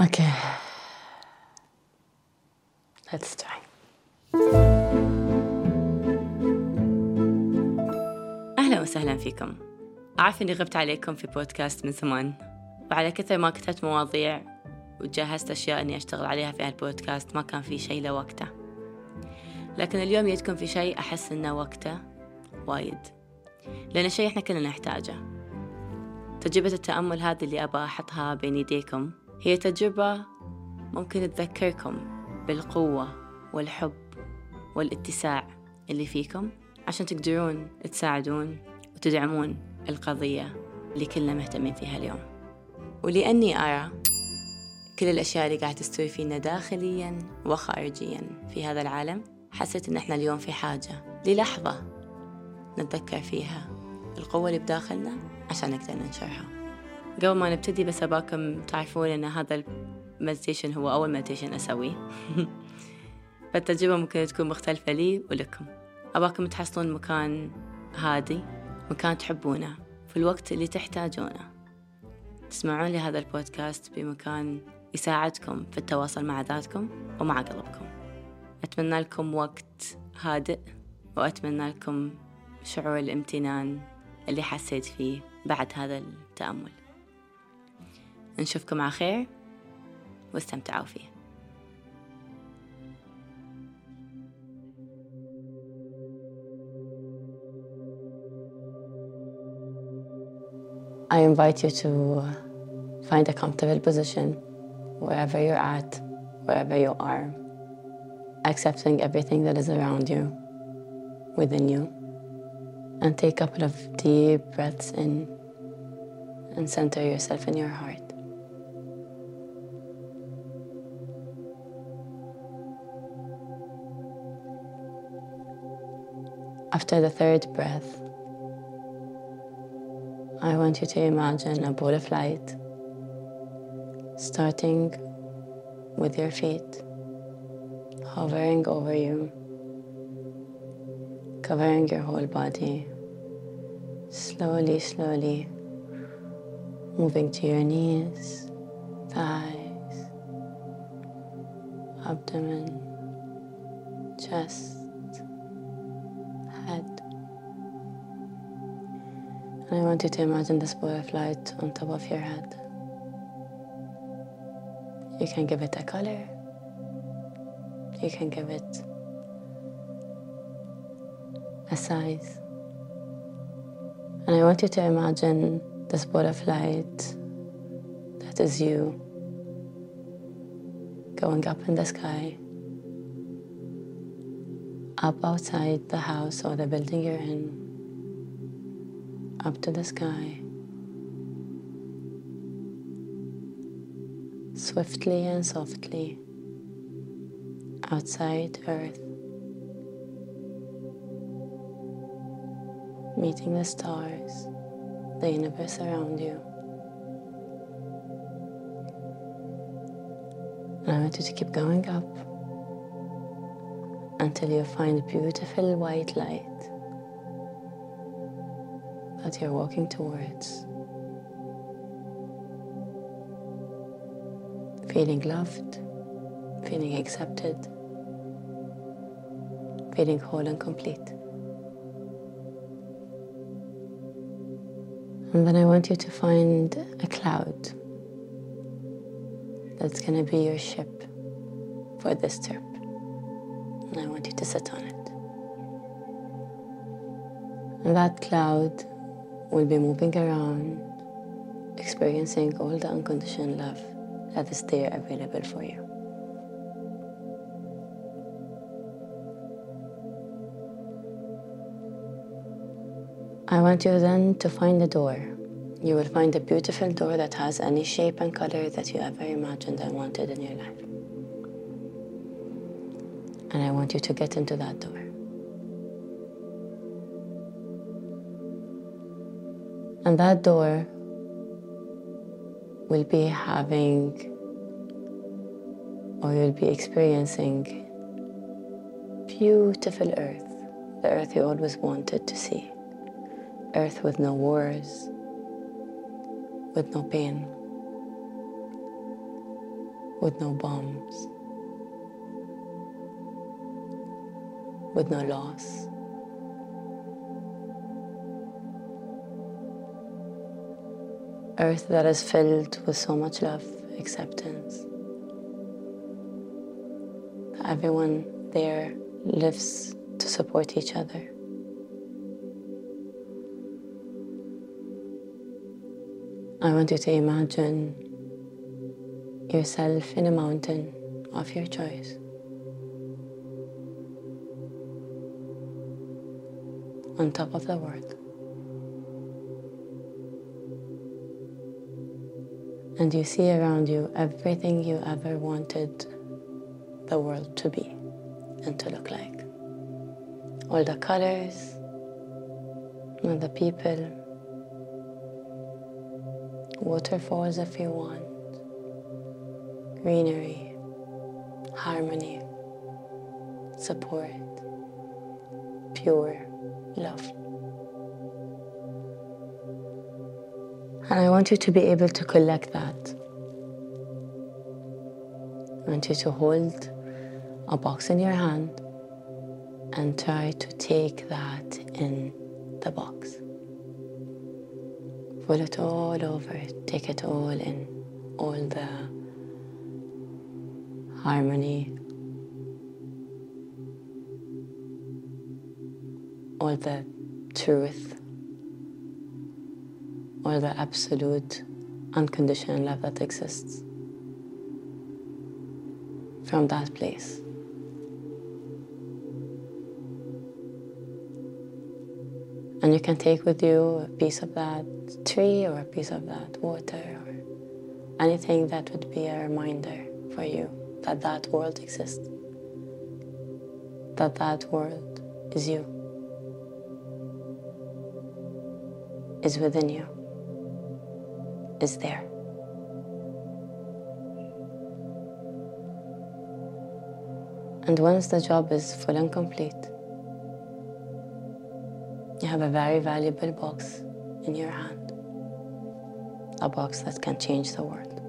Okay. Let's try. أهلا وسهلا فيكم أعرف إني غبت عليكم في بودكاست من زمان وعلى كثر ما كتبت مواضيع وجهزت أشياء إني أشتغل عليها في هالبودكاست ما كان في شيء لوقته لكن اليوم يدكم في شيء أحس إنه وقته وايد لأن شيء إحنا كلنا نحتاجه تجربة التأمل هذه اللي أبغى أحطها بين يديكم هي تجربة ممكن تذكركم بالقوة والحب والاتساع اللي فيكم عشان تقدرون تساعدون وتدعمون القضية اللي كلنا مهتمين فيها اليوم. ولأني أرى كل الأشياء اللي قاعد تستوي فينا داخليا وخارجيا في هذا العالم حسيت إن إحنا اليوم في حاجة للحظة نتذكر فيها القوة اللي بداخلنا عشان نقدر ننشرها. قبل ما نبتدي بس أباكم تعرفون إن هذا المديتيشن هو أول مديتيشن أسويه. فالتجربة ممكن تكون مختلفة لي ولكم. أباكم تحصلون مكان هادي مكان تحبونه في الوقت اللي تحتاجونه. تسمعون لهذا البودكاست بمكان يساعدكم في التواصل مع ذاتكم ومع قلبكم. أتمنى لكم وقت هادئ وأتمنى لكم شعور الامتنان اللي حسيت فيه بعد هذا التأمل. نشوفكم على خير واستمتعوا فيه I invite you to find a comfortable position wherever you're at, wherever you are, accepting everything that is around you, within you, and take a couple of deep breaths in and center yourself in your heart. After the third breath, I want you to imagine a ball of light starting with your feet, hovering over you, covering your whole body, slowly, slowly moving to your knees, thighs, abdomen, chest, I want you to imagine this ball of light on top of your head. You can give it a color. You can give it a size. And I want you to imagine this ball of light that is you going up in the sky, up outside the house or the building you're in up to the sky. Swiftly and softly, outside Earth, meeting the stars, the universe around you. And I want you to keep going up until you find beautiful white light that you're walking towards. Feeling loved, feeling accepted, feeling whole and complete. And then I want you to find a cloud that's going to be your ship for this trip. And I want you to sit on it. And that cloud will be moving around, experiencing all the unconditional love that is there available for you. I want you then to find the door. You will find a beautiful door that has any shape and color that you ever imagined and wanted in your life. And I want you to get into that door. And that door will be having or you'll be experiencing beautiful earth, the earth you always wanted to see. Earth with no wars, with no pain. with no bombs, with no loss. Earth that is filled with so much love, acceptance. Everyone there lives to support each other. I want you to imagine yourself in a mountain of your choice. On top of the world. And you see around you everything you ever wanted the world to be and to look like. All the colors, all the people, waterfalls if you want, greenery, harmony, support, pure love. And I want you to be able to collect that. I want you to hold a box in your hand and try to take that in the box. Pull it all over, take it all in, all the harmony, all the truth, the absolute unconditional love that exists from that place. And you can take with you a piece of that tree or a piece of that water or anything that would be a reminder for you that that world exists, that that world is you, is within you, is there. And once the job is full and complete, you have a very valuable box in your hand. A box that can change the world.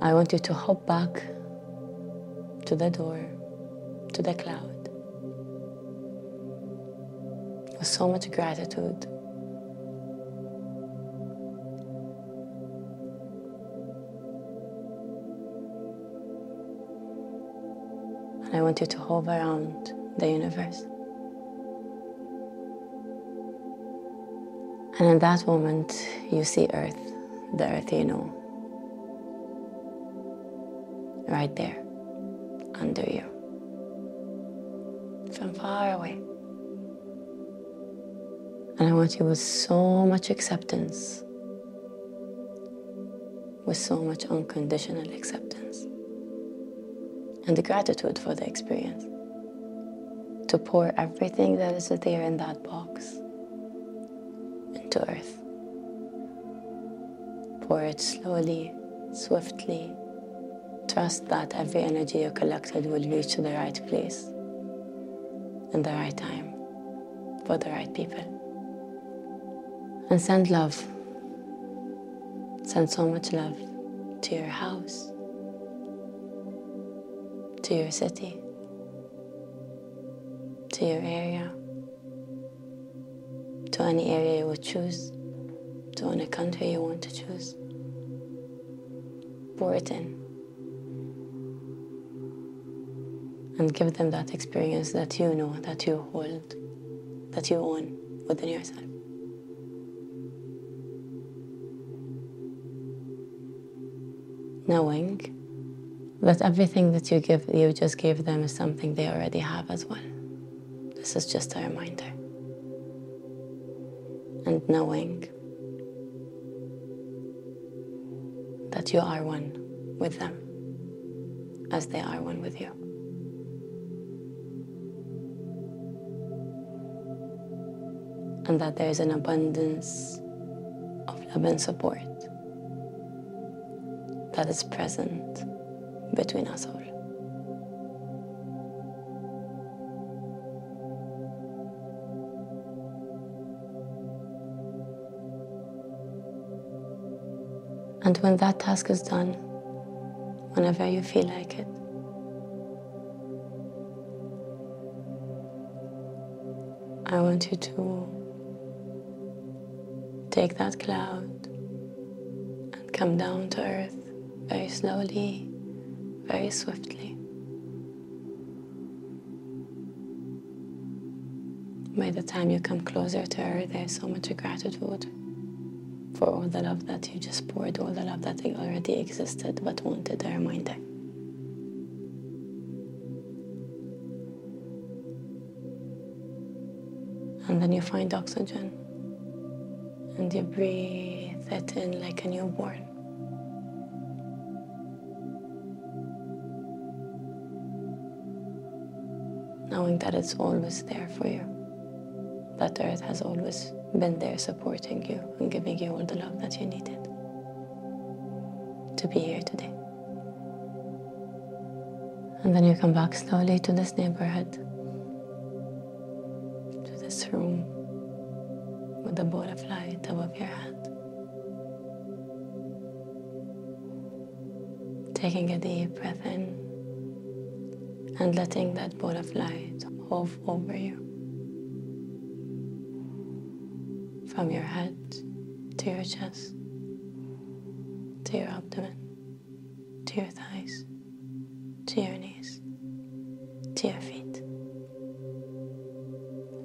I want you to hop back to the door, to the cloud, with so much gratitude. I want you to hover around the universe. And in that moment, you see Earth, the Earth you know, right there, under you, from far away. And I want you with so much acceptance, with so much unconditional acceptance, and the gratitude for the experience to pour everything that is there in that box into earth. Pour it slowly, swiftly. Trust that every energy you collected will reach the right place in the right time for the right people. And send love. Send so much love to your house, to your city to your area, to any area you would choose, to any country you want to choose. Pour it in. And give them that experience that you know, that you hold, that you own within yourself. Knowing that everything that you give, you just gave them is something they already have as well. This is just a reminder. And knowing that you are one with them as they are one with you. And that there is an abundance of love and support that is present between us all. And when that task is done, whenever you feel like it, I want you to take that cloud and come down to earth very slowly, very swiftly. By the time you come closer to her, there's so much gratitude for all the love that you just poured, all the love that already existed but wanted a reminder. And then you find oxygen and you breathe it in like a newborn. Knowing that it's always there for you that earth has always been there supporting you and giving you all the love that you needed to be here today. And then you come back slowly to this neighborhood, to this room with a ball of light above your head. Taking a deep breath in and letting that ball of light hove over you. from your head to your chest, to your abdomen, to your thighs, to your knees, to your feet.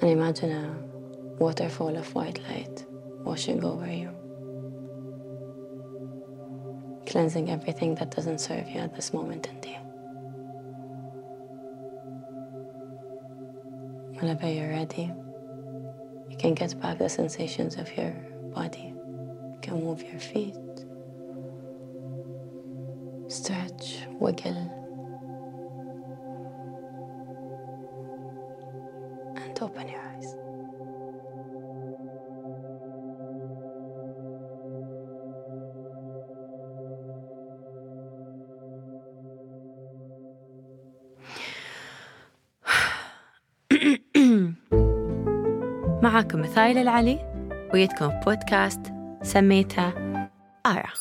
And imagine a waterfall of white light washing over you, cleansing everything that doesn't serve you at this moment in time. Whenever you're ready, you can get back the sensations of your body. You can move your feet, stretch, wiggle, معاكم مثايل العلي ويدكم بودكاست سميته آرا